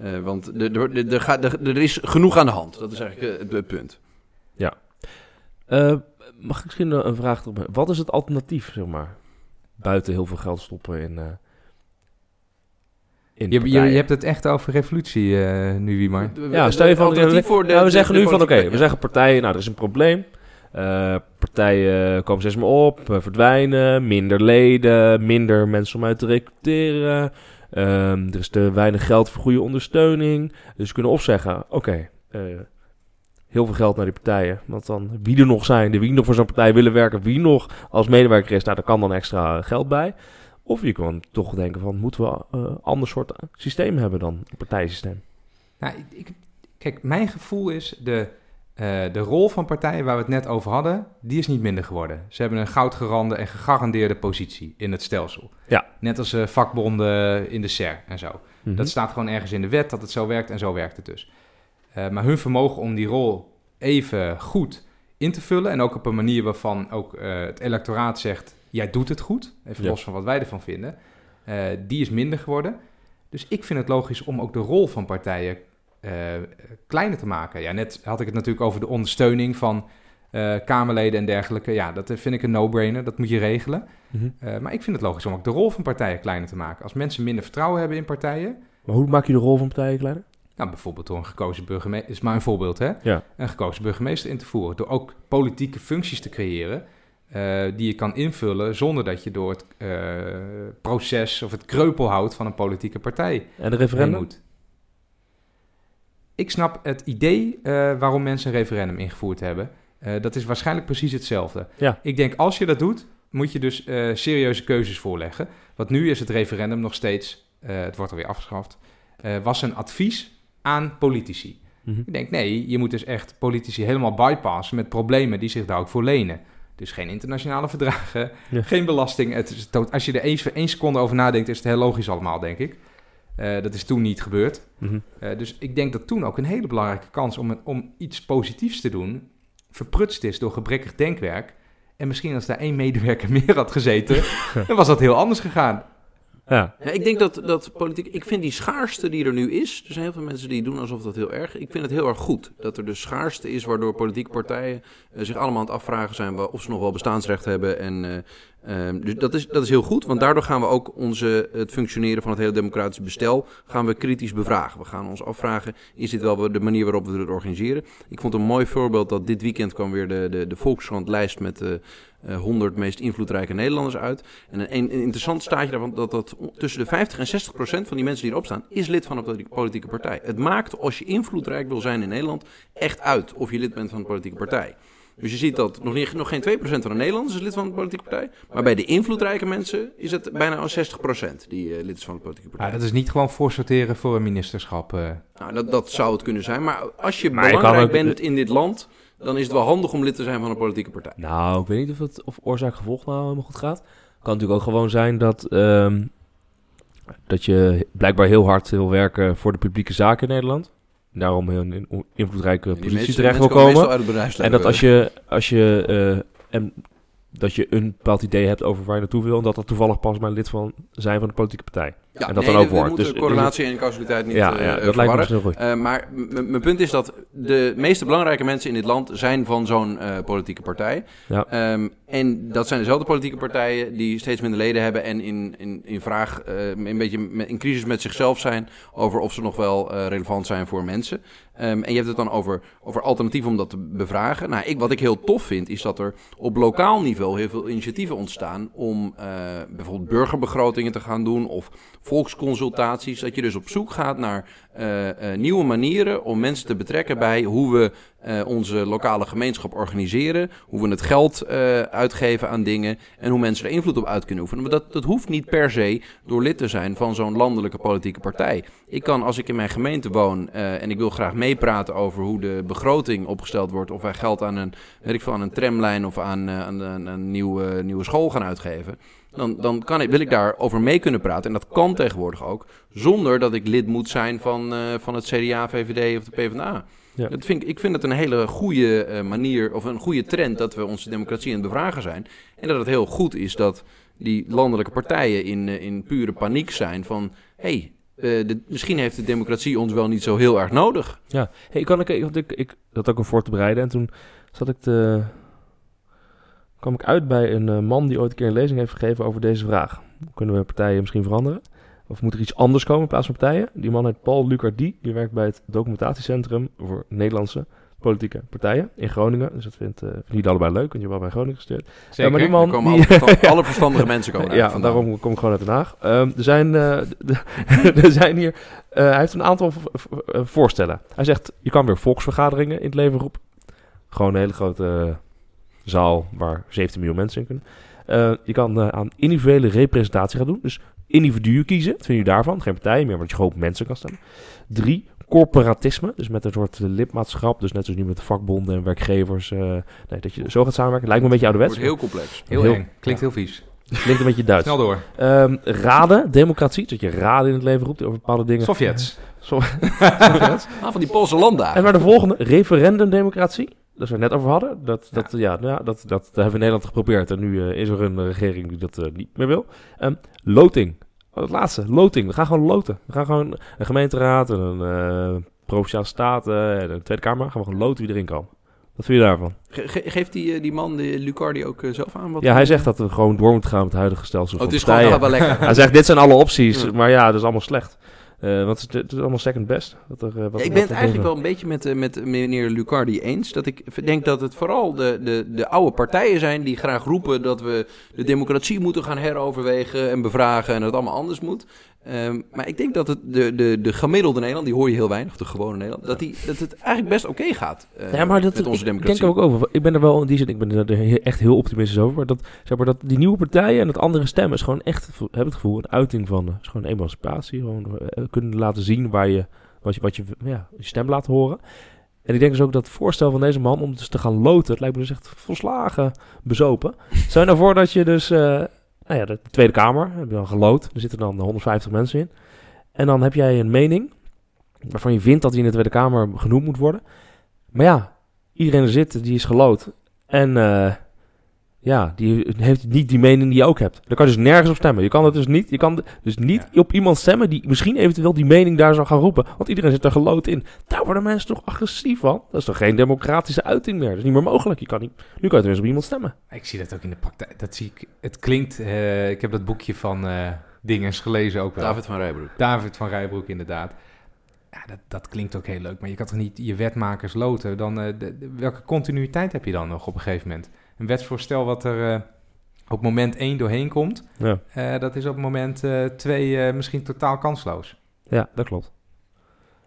Er- er- er- er gaat- is genoeg aan de hand. Dat is eigenlijk eh, het, het punt. Eh, mag ik misschien een vraag erop? Wat is het alternatief, zeg maar? Buiten heel veel geld stoppen in. eh in Je, je, je hebt het echt over revolutie eh, nu, Wiemar. Ja, stel je van, Alternatief voor de- nou, we de- zeggen de nu van, oké, we zeggen partijen, nou, er is een probleem. Eh, partijen komen steeds meer op, eh, verdwijnen, minder leden, minder mensen om uit te recruteren. Ehm, er is te weinig geld voor goede ondersteuning. Dus we kunnen of zeggen, oké, eh, heel veel geld naar die partijen. Want dan, wie er nog zijn, wie nog voor zo'n partij willen werken, wie nog als medewerker is, nou, daar kan dan extra geld bij. Of je kan toch denken van, moeten we een ander soort systeem hebben dan een partijsysteem? Nou, ik, kijk, mijn gevoel is de, eh, de rol van partijen waar we het net over hadden, die is niet minder geworden. Ze hebben een goudgerande en gegarandeerde positie in het stelsel. Ja. Net als eh, vakbonden in de SER en zo. Mhm. Dat staat gewoon ergens in de wet dat het zo werkt en zo werkt het dus. Eh, maar hun vermogen om die rol even goed in te vullen en ook op een manier waarvan ook eh, het electoraat zegt, jij doet het goed, even Ja. los van wat wij ervan vinden, eh, die is minder geworden. Dus ik vind het logisch om ook de rol van partijen eh, kleiner te maken. Ja, net had ik het natuurlijk over de ondersteuning van eh, Kamerleden en dergelijke. Ja, dat vind ik een no-brainer, dat moet je regelen. Mhm. Eh, maar ik vind het logisch om ook de rol van partijen kleiner te maken. Als mensen minder vertrouwen hebben in partijen, Maar hoe maak je de rol van partijen kleiner? nou, bijvoorbeeld door een gekozen burgemeester, is maar een voorbeeld, hè? Ja. Een gekozen burgemeester in te voeren. Door ook politieke functies te creëren eh, die je kan invullen zonder dat je door het eh, proces of het kreupelhout van een politieke partij En de heen referendum? moet. Ik snap het idee eh, waarom mensen een referendum ingevoerd hebben. Eh, dat is waarschijnlijk precies hetzelfde. Ja. Ik denk, als je dat doet, moet je dus eh, serieuze keuzes voorleggen. Want nu is het referendum nog steeds, het wordt alweer afgeschaft, was een advies aan politici. Mhm. Ik denk, nee, je moet dus echt politici helemaal bypassen met problemen die zich daar ook voor lenen. Dus geen internationale verdragen, Ja. geen belasting. Het is dood- als je er eens, één seconde over nadenkt, is het heel logisch allemaal, denk ik. Eh, dat is toen niet gebeurd. Mhm. Eh, dus ik denk dat toen ook een hele belangrijke kans om, een- om iets positiefs te doen, verprutst is door gebrekkig denkwerk. En misschien als daar één medewerker meer had gezeten, dan was dat heel anders gegaan. Ja. Ja, ik denk dat, dat politiek. Ik vind die schaarste die er nu is. Er zijn heel veel mensen die doen alsof dat heel erg. Ik vind het heel erg goed dat er de schaarste is. waardoor politieke partijen eh, zich allemaal aan het afvragen zijn. of ze nog wel bestaansrecht hebben. En, eh, ehm, dus dat is, dat is heel goed. Want daardoor gaan we ook onze, het functioneren van het hele democratische bestel. gaan we kritisch bevragen. We gaan ons afvragen. is dit wel de manier waarop we het organiseren? Ik vond een mooi voorbeeld dat dit weekend kwam weer de, de, de Volkskrant lijst met. de 100 meest invloedrijke Nederlanders uit. En een, interessant staatje daarvan dat, dat tussen de 50 en 60 procent van die mensen die erop staan, is lid van een politi- politieke partij. Het maakt, als je invloedrijk wil zijn in Nederland, echt uit of je lid bent van een politieke partij. Dus je ziet dat nog, niet, nog geen 2% van de Nederlanders is lid van een politieke partij. Maar bij de invloedrijke mensen is het bijna al 60% die eh, lid is van een politieke partij. Ja, dat is niet gewoon voorsorteren voor een ministerschap. eh. Nou, dat, dat zou het kunnen zijn. Maar als je Maar belangrijk ook- bent in dit land, dan is het wel handig om lid te zijn van een politieke partij. Nou, ik weet niet of, het, of oorzaak-gevolg nou helemaal goed gaat. Kan natuurlijk ook gewoon zijn dat, ehm, dat je blijkbaar heel hard wil werken voor de publieke zaken in Nederland. Daarom heel in in invloedrijke positie terecht wil komen. En dat als je, als je, eh, en dat je een bepaald idee hebt over waar je naartoe wil, en dat dat toevallig pas maar lid van zijn van de politieke partij. ja, en dat nee, dan ook we- wordt. Dus- correlatie en causaliteit niet ja, eh, ja, dat lijkt me verwarren. misschien goed. Eh, maar mijn punt is dat de meeste belangrijke mensen in dit land zijn van zo'n eh, politieke partij. Ja. Ehm, en dat zijn dezelfde politieke partijen die steeds minder leden hebben en in, in, in vraag, een beetje in crisis met zichzelf zijn over of ze nog wel relevant zijn voor mensen. Ehm, en je hebt het dan over, over alternatieven om dat te bevragen. Nou, ik, wat ik heel tof vind, is dat er op lokaal niveau heel veel initiatieven ontstaan om eh, bijvoorbeeld burgerbegrotingen te gaan doen of volksconsultaties. Dat je dus op zoek gaat naar eh, nieuwe manieren om mensen te betrekken bij hoe we eh, onze lokale gemeenschap organiseren, hoe we het geld uitgeven aan dingen en hoe mensen er invloed op uit kunnen oefenen. Maar dat, dat hoeft niet per se door lid te zijn van zo'n landelijke politieke partij. Ik kan, als ik in mijn gemeente woon en ik wil graag meepraten over hoe de begroting opgesteld wordt, of wij geld aan een, weet ik veel, aan een tramlijn of aan, aan, een- een nieuwe, nieuwe school gaan uitgeven. Dan, dan kan ik, wil ik daarover mee kunnen praten. En dat kan tegenwoordig ook. Zonder dat ik lid moet zijn van, eh, van het CDA, VVD of de PvdA. Ja. Dat vind ik, ik vind het een hele goede eh, manier, of een goede trend, dat we onze democratie aan het bevragen zijn. En dat het heel goed is dat die landelijke partijen in, eh, in pure paniek zijn van... Hey, de, misschien heeft de democratie ons wel niet zo heel erg nodig. Ja, hey, kan ik, ik, want ik, ik dat ook voor te bereiden. En toen zat ik te, kwam ik uit bij een eh, man die ooit een keer een lezing heeft gegeven over deze vraag. Kunnen we partijen misschien veranderen? Of moet er iets anders komen in plaats van partijen? Die man heet Paul Lucardi. Die werkt bij het documentatiecentrum voor Nederlandse politieke partijen in Groningen. Dus dat vindt, eh vindt niet allebei leuk, want je hebt wel bij Groningen gestuurd. Zeker. maar die Er man komen die- alle, verstand- alle verstandige mensen komen ja, daarom kom ik gewoon uit Den Haag. Ehm, er, zijn, eh, er zijn hier... eh, hij heeft een aantal eh, voorstellen. Hij zegt, je kan weer volksvergaderingen in het leven roepen. Gewoon een hele grote eh, zaal waar 17 miljoen mensen in kunnen. Eh, je kan eh, aan individuele representatie gaan doen. Dus individuen kiezen. Wat vind je daarvan? Geen partijen meer, want je gewoon mensen kan stemmen. Drie, corporatisme. Dus met een soort lidmaatschap. Dus net zoals nu met vakbonden en werkgevers. eh, nee, dat je zo gaat samenwerken. Lijkt me een beetje Het ouderwets. wordt heel complex. Heel, Heel- eng. Klinkt heel vies. Klinkt een beetje Duits. Snel door. Ehm, raden, democratie. Dat je raden in het leven roept over bepaalde dingen. Sovjets. Som- Ah, van die Poolse en maar de volgende, referendumdemocratie. Dat we het net over hadden. Dat, dat, ja. ja, dat, dat, dat hebben we in Nederland geprobeerd. En nu eh, is er een eh, regering die dat eh, niet meer wil. Ehm, loting. Oh, het laatste, loting. We gaan gewoon loten. We gaan gewoon een gemeenteraad en een eh, provinciale staten en een Tweede Kamer. Gaan we gewoon loten wie erin kan. Wat vind je daarvan? Ge- ge- geeft die, die man, die Lucardi, ook zelf aan? Wat Ja, hij zegt dat we gewoon door moeten gaan met het huidige stelsel Oh, het is gewoon wel lekker. Hij zegt, dit zijn alle opties, Ja. maar ja, dat is allemaal slecht. Eh, want het is, het is allemaal second best. Wat er, eh, wat Ja, ik ben het eigenlijk wel een beetje met, eh, met meneer Lucardi eens. Dat ik denk dat het vooral de, de, de oude partijen zijn die graag roepen dat we de democratie moeten gaan heroverwegen en bevragen en dat het allemaal anders moet. Ehm, maar ik denk dat het de, de, de gemiddelde Nederland, die hoor je heel weinig, de gewone Nederland, dat, die, dat het eigenlijk best oké gaat eh, Ja, maar dat, met onze ik democratie. denk er ook over. Ik ben er wel in die zin, ik ben er echt heel optimistisch over. Maar dat, zeg maar, dat die nieuwe partijen en het andere stemmen is gewoon echt, heb het gevoel, een uiting van, eh, is gewoon emancipatie. Gewoon eh, kunnen laten zien waar je, wat je, wat je, ja, je stem laten horen. En ik denk dus ook dat het voorstel van deze man om dus te gaan loten, het lijkt me dus echt volslagen bezopen. Je nou voor dat je dus, nou ja, de Tweede Kamer, heb je dan geloot. Er zitten dan 150 mensen in. En dan heb jij een mening waarvan je vindt dat hij in de Tweede Kamer genoemd moet worden. Maar ja, iedereen er zit, die is gelood. En eh, ja, die heeft niet die mening die je ook hebt. Daar kan je dus nergens op stemmen. Je kan het dus niet, je kan dus niet op iemand stemmen die misschien eventueel die mening daar zou gaan roepen. Want iedereen zit er gelood in. Daar worden mensen toch agressief van? Dat is toch geen democratische uiting meer? Dat is niet meer mogelijk. Je kan niet, nu kan je tenminste op iemand stemmen. Ik zie dat ook in de praktijk. Dat zie ik. Het klinkt. eh, ik heb dat boekje van eh Dingens gelezen ook wel. David van Rijbroek. David van Rijbroek, inderdaad. Ja, dat, dat klinkt ook heel leuk. Maar je kan toch niet je wetmakers loten? Dan, eh, de- de- welke continuïteit heb je dan nog op een gegeven moment? Een wetsvoorstel wat er eh, op moment 1 doorheen komt, Ja, eh, dat is op moment 2 misschien totaal kansloos. ja dat klopt.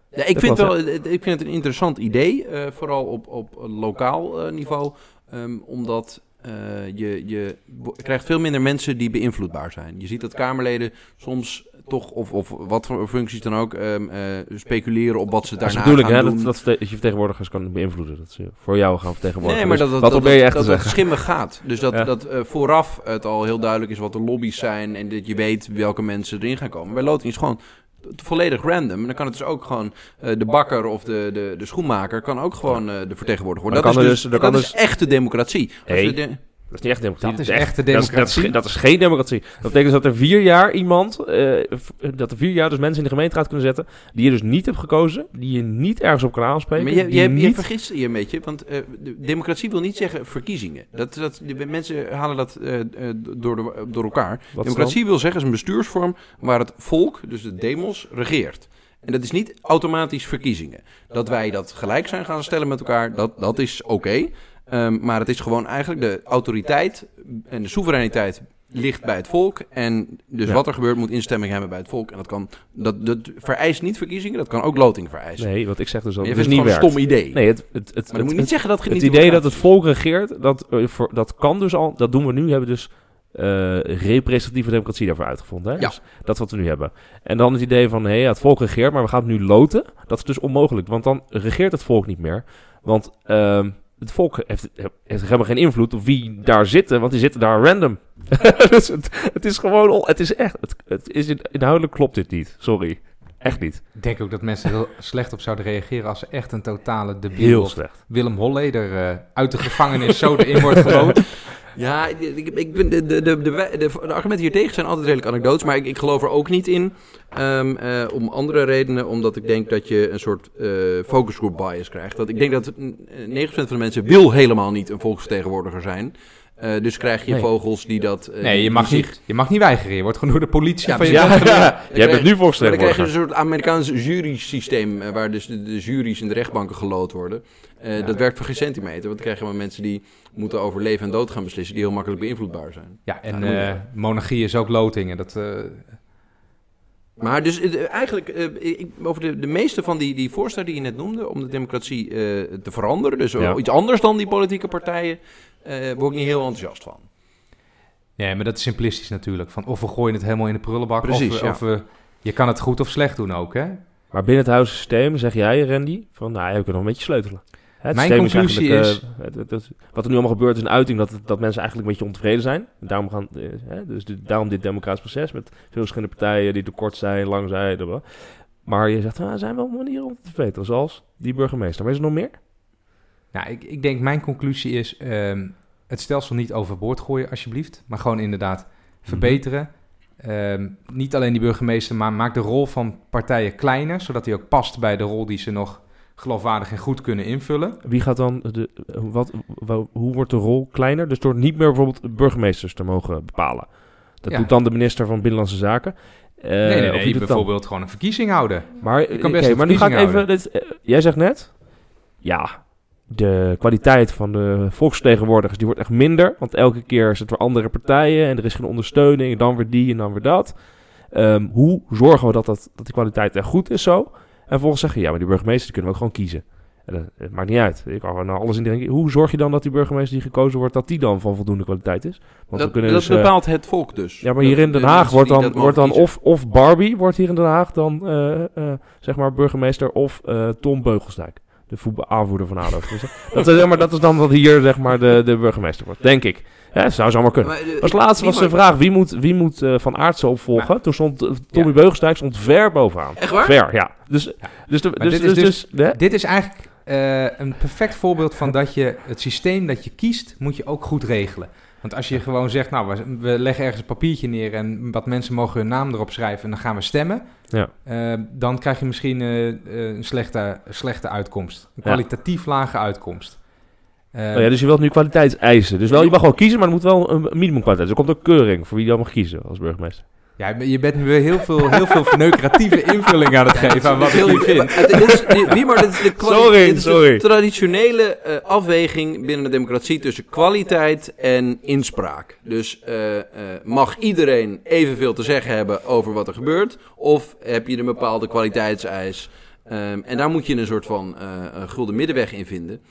Ja, ik, Dat vind wel, het- ik vind het een interessant idee, eh, vooral op, op lokaal eh, niveau, ehm, omdat eh, je, je krijgt veel minder mensen die beïnvloedbaar zijn. Je ziet dat Kamerleden soms toch, of, of wat voor functies dan ook, ehm, eh, speculeren op wat ze Dat is de daarna gaan hè? doen. Dat, dat, dat je vertegenwoordigers kan beïnvloeden. Dat ze voor jou gaan vertegenwoordigen. Nee, maar Dus dat, dat, dat, je dat, echt dat het schimmig gaat. Dus dat, Ja. dat eh, vooraf het al heel duidelijk is wat de lobby's zijn en dat je weet welke mensen erin gaan komen. Bij loting is gewoon volledig random. En dan kan het dus ook gewoon eh, de bakker of de, de, de schoenmaker kan ook gewoon eh, de vertegenwoordiger worden. Dat is kan dus, er dus- dat kan is echte democratie. Als Hey. Dat is niet echt democratie. Dat is echt- echte dat is- Dat is, democratie. dat is geen democratie. Dat betekent dus dat er vier jaar iemand, eh, dat er vier jaar dus mensen in de gemeenteraad kunnen zetten, die je dus niet hebt gekozen, die je niet ergens op kan aanspreken. Maar je, je, je niet... vergist je een beetje, want eh, de democratie wil niet zeggen verkiezingen. Dat, dat, de mensen halen dat eh, eh, door, de, door elkaar. Wat is dan? Democratie wil zeggen is een bestuursvorm waar het volk, dus de demos, regeert. En dat is niet automatisch verkiezingen. Dat wij dat gelijk zijn gaan stellen met elkaar, dat, dat is oké. Ehm, maar het is gewoon eigenlijk de autoriteit en de soevereiniteit ligt bij het volk. En dus Ja. wat er gebeurt moet instemming hebben bij het volk. En dat, kan, dat, dat vereist niet verkiezingen, dat kan ook loting vereisen. Nee, wat ik zeg dus dat het dus niet het gewoon werkt. een stom idee. Nee, het, het, het, maar het, moet niet zeggen dat het het niet idee dat het volk regeert, dat, eh, dat kan dus al, dat doen we nu, we hebben dus eh, representatieve democratie daarvoor uitgevonden. Hè? Ja. Dus dat is wat we nu hebben. En dan het idee van, hé, ja, het volk regeert, maar we gaan het nu loten. Dat is dus onmogelijk, want dan regeert het volk niet meer. Want ehm, het volk heeft, heeft helemaal geen invloed op wie daar zitten, want die zitten daar random. dus het, het is gewoon, on- het is echt, het, het is in- inhoudelijk klopt dit niet. Sorry. Echt niet. Ik denk ook dat mensen heel slecht op zouden reageren als ze echt een totale debiel Heel slecht. Willem Holleder eh, uit de gevangenis zo erin wordt geloot. Ja, ik, ik, ben de, de, de, de, de, de argumenten hier tegen zijn altijd redelijk anekdotes, maar ik, ik geloof er ook niet in. ehm, eh, om andere redenen, omdat ik denk dat je een soort eh focus group bias krijgt. Dat ik denk dat mm, eh, 9% van de mensen wil helemaal niet een volksvertegenwoordiger zijn. Eh, dus krijg je Nee. vogels die dat... eh, Nee, je mag, zich- niet, je mag niet weigeren. Je wordt gewoon door de politie Ja, van je Ja, ja, jij bent nu Maar dan krijg je volksvertegenwoordiger. een soort Amerikaans jury-systeem, eh, waar dus de, de juries in de rechtbanken geloot worden. Eh, Dat werkt voor geen centimeter, want dan krijg je maar mensen die moeten over leven en dood gaan beslissen, die heel makkelijk beïnvloedbaar zijn. Ja, en eh, monarchie is ook lotingen. Dat, eh, Maar dus eigenlijk, eh, ik, over de, de meeste van die, die voorstellen die je net noemde, om de democratie eh, te veranderen, dus Ja. iets anders dan die politieke partijen, eh word ik niet heel enthousiast van. ja, maar dat is simplistisch natuurlijk. Van of we gooien het helemaal in de prullenbak. Precies, of, we- ja. of we, je kan het goed of slecht doen ook, hè? Maar binnen het huidige systeem zeg jij, Randy, van nou, ja, we kunnen nog een beetje sleutelen. Het Mijn conclusie eigenlijk, is- eh, het- het- het- wat er nu allemaal gebeurt is een uiting dat, dat mensen eigenlijk een beetje ontevreden zijn. En daarom, gaan, eh, hè, dus de- daarom dit democratisch proces met veel verschillende partijen die te kort zijn, lang zijn. blablabla. Maar je zegt, ah, er zijn wel manieren om te verbeteren, zoals die burgemeester. Maar is er nog meer? Nou, ik, ik denk mijn conclusie is ehm, het stelsel niet overboord gooien alsjeblieft. Maar gewoon inderdaad verbeteren. Ehm, niet alleen die burgemeester, maar maak de rol van partijen kleiner. Zodat die ook past bij de rol die ze nog geloofwaardig en goed kunnen invullen. Wie gaat dan, de, wat, wa- hoe wordt de rol kleiner? Dus door niet meer bijvoorbeeld burgemeesters te mogen bepalen. Dat Ja. doet dan de minister van Binnenlandse Zaken. Eh, nee, nee, of nee. het dan? bijvoorbeeld gewoon een verkiezing houden. Maar, Je kan oké, best een maar nu ga ik even... Dit, eh, jij zegt net... Ja, de kwaliteit van de volksvertegenwoordigers... die wordt echt minder. Want elke keer is het weer andere partijen... en er is geen ondersteuning... en dan weer die en dan weer dat. Ehm, hoe zorgen we dat, dat, dat die kwaliteit echt goed is zo? En vervolgens zeggen... ja, maar die burgemeester die kunnen we ook gewoon kiezen. En dat, het maakt niet uit. Ik kan naar alles in denken. Hoe zorg je dan dat die burgemeester die gekozen wordt... dat die dan van voldoende kwaliteit is? Want we dat dus, eh, bepaalt het volk dus. ja, maar Dat- hier in Den de Haag wordt dan, wordt dan kiezen. of, of Barbie wordt hier in Den Haag dan eh, eh, zeg maar burgemeester of eh, Tom Beugelsdijk. De voetbal aanvoerder van ADO. Dus, dat, is, zeg maar, dat is dan wat hier zeg maar de, de burgemeester wordt, denk ik. Ja, zou zomaar kunnen. Maar, eh, Als laatste was de vraag wie moet, wie moet eh, Van Aartsen opvolgen. Toen stond eh, Tommy Beugelsdijk stond ver bovenaan. Echt waar? Ver, ja. Dus, dus, de, dus, dit is dus, dus- dus-? Dit is eigenlijk eh, een perfect voorbeeld van dat je het systeem dat je kiest, moet je ook goed regelen. Want als je gewoon zegt, nou, we, leggen ergens een papiertje neer en wat mensen mogen hun naam erop schrijven en dan gaan we stemmen. Ja. eh, dan krijg je misschien eh, eh, een slechte, slechte uitkomst. Een Ja. kwalitatief lage uitkomst. Oh ja, dus je wilt nu kwaliteitseisen. Dus wel, je mag wel kiezen, maar er moet wel een minimumkwaliteit. Dus er komt ook keuring voor wie dan mag kiezen als burgemeester. Ja, je bent nu weer heel veel, heel veel verneukeratieve invulling aan het geven aan wat ik niet vind. Het- dit is, dit- wie maar dit is de, kwali- Sorry, dit is de sorry. traditionele eh, afweging binnen de democratie tussen kwaliteit en inspraak. Dus eh, eh, mag iedereen evenveel te zeggen hebben over wat er gebeurt? Of heb je een bepaalde kwaliteitseis? Ehm, en daar moet je een soort van eh, een gulden middenweg in vinden.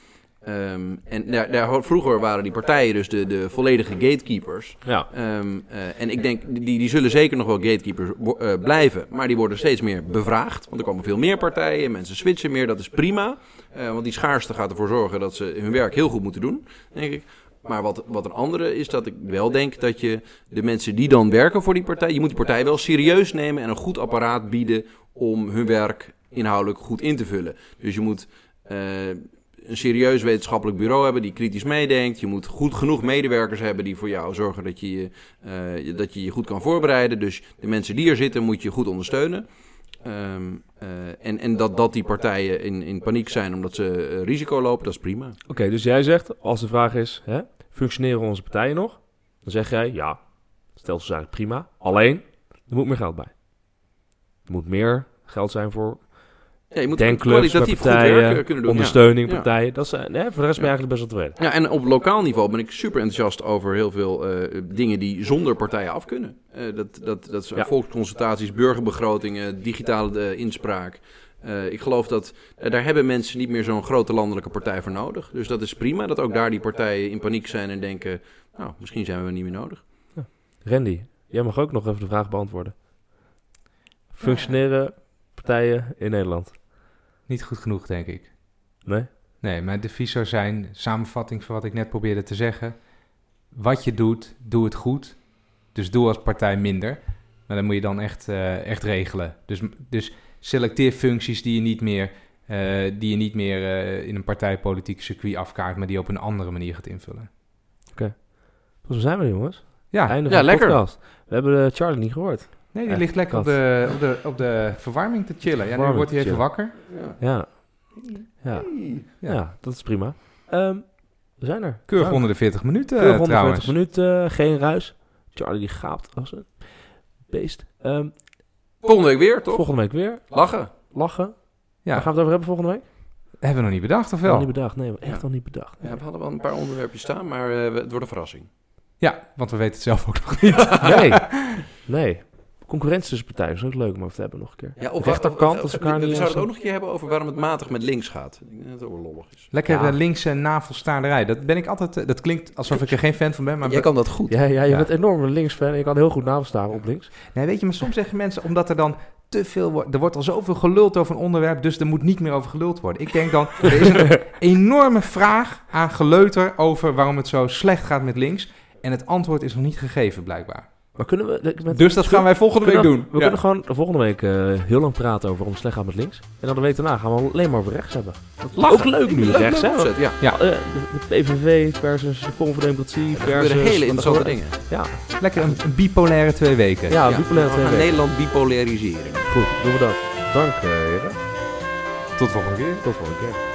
Ehm, en daar, daar, vroeger waren die partijen dus de, de volledige gatekeepers. Ja. Ehm, eh, en ik denk, die, die zullen zeker nog wel gatekeepers eh, blijven. Maar die worden steeds meer bevraagd. Want er komen veel meer partijen, mensen switchen meer, dat is prima. Eh, want die schaarste gaat ervoor zorgen dat ze hun werk heel goed moeten doen, denk ik. Maar wat, wat een andere is dat ik wel denk dat je de mensen die dan werken voor die partij... je moet die partij wel serieus nemen en een goed apparaat bieden... om hun werk inhoudelijk goed in te vullen. Dus je moet... een serieus wetenschappelijk bureau hebben die kritisch meedenkt. Je moet goed genoeg medewerkers hebben die voor jou zorgen dat je eh, dat je, je goed kan voorbereiden. Dus de mensen die er zitten moet je goed ondersteunen. Ehm, eh, en, en dat, dat die partijen in, in paniek zijn omdat ze eh, risico lopen, dat is prima. Oké, dus jij zegt, als de vraag is, hè, functioneren onze partijen nog? Dan zeg jij, ja, stelsel is eigenlijk prima. Alleen, er moet meer geld bij. Er moet meer geld zijn voor Ja, je moet denkclubs, kwalitatief goed partijen, werk kunnen doen. ja. ondersteuning, Ja. partijen. Dat is, eh, nee, voor de rest ben je eigenlijk best wel tevreden. Ja, en op lokaal niveau ben ik super enthousiast over heel veel eh, dingen die zonder partijen af kunnen. Eh, dat, dat, dat zijn Ja. volksconsultaties, burgerbegrotingen, digitale inspraak. Eh, ik geloof dat daar hebben mensen niet meer zo'n grote landelijke partij voor nodig. Dus dat is prima dat ook daar die partijen in paniek zijn en denken, nou, misschien zijn we niet meer nodig. Randy, jij mag ook nog even de vraag beantwoorden. Functioneren partijen in Nederland? Niet goed genoeg, denk ik. Nee? Nee, mijn devies zou zijn, samenvatting van wat ik net probeerde te zeggen. Wat je doet, doe het goed. Dus doe als partij minder. Maar dan moet je dan echt, eh, echt regelen. Dus, dus selecteer functies die je niet meer, eh, die je niet meer eh, in een partijpolitiek circuit afkaart, maar die je op een andere manier gaat invullen. Volgens mij zijn we er, jongens. Ja, Einde ja, van lekker. podcast. We hebben Charlie niet gehoord. Nee, die Echt, ligt lekker op de, op, de, op de verwarming te chillen. Ja, nu wordt hij even chillen. wakker. Ja, ja, Ja. ja. dat is prima. Ehm, we zijn er. Keurig onder de 40 minuten Keurig eh, 140 trouwens. minuten, geen ruis. Charlie die gaapt als een beest. Ehm, Volgende week weer, toch? volgende week weer. Lachen. Lachen. Ja, Waar gaan we het over hebben volgende week? hebben we nog niet bedacht, of Nog wel? niet bedacht. Nee, echt Ja. nog niet bedacht. Ja, we hadden wel een paar onderwerpjes staan, maar eh, het wordt een verrassing. Ja, want we weten het zelf ook nog niet. Nee. Nee. Concurrentie tussen partijen is ook leuk om over te hebben nog een keer. Ja, Rechterkant, als elkaar We niet zouden het ook nog een keer hebben over waarom het matig met links gaat. Ik denk dat het ook wel lollig is. Lekker Ja. eh, linkse navelstaarderij. Dat ben ik altijd. eh, dat klinkt alsof ik er geen fan van ben. Maar Jij kan dat goed. Ja, ja je Ja. bent enorm een linksfan en je kan heel goed navelstaan op links. nee, weet je, maar soms zeggen mensen omdat er dan te veel wordt. Er wordt al zoveel geluld over een onderwerp, dus er moet niet meer over geluld worden. Ik denk dan, er is een enorme vraag aan geleuter over waarom het zo slecht gaat met links. En het antwoord is nog niet gegeven, blijkbaar. Maar kunnen we... Met, Dus dat gaan wij volgende week doen. We Ja. kunnen gewoon de volgende week eh, heel lang praten over waarom het slecht gaat met links. En dan de week daarna gaan we alleen maar over rechts hebben. Lachen. Ook leuk nu, Leuk, rechts, hè? ja. Ja. Eh, de, PVV versus de Forum voor Democratie versus... hele er interessante dingen. Ja, Lekker een, een bipolaire twee weken. ja, Ja, bipolaire we twee weken. Nederland bipolariseren. Goed, doen we dat. Dank, eh heren. Tot volgende keer. Tot volgende keer.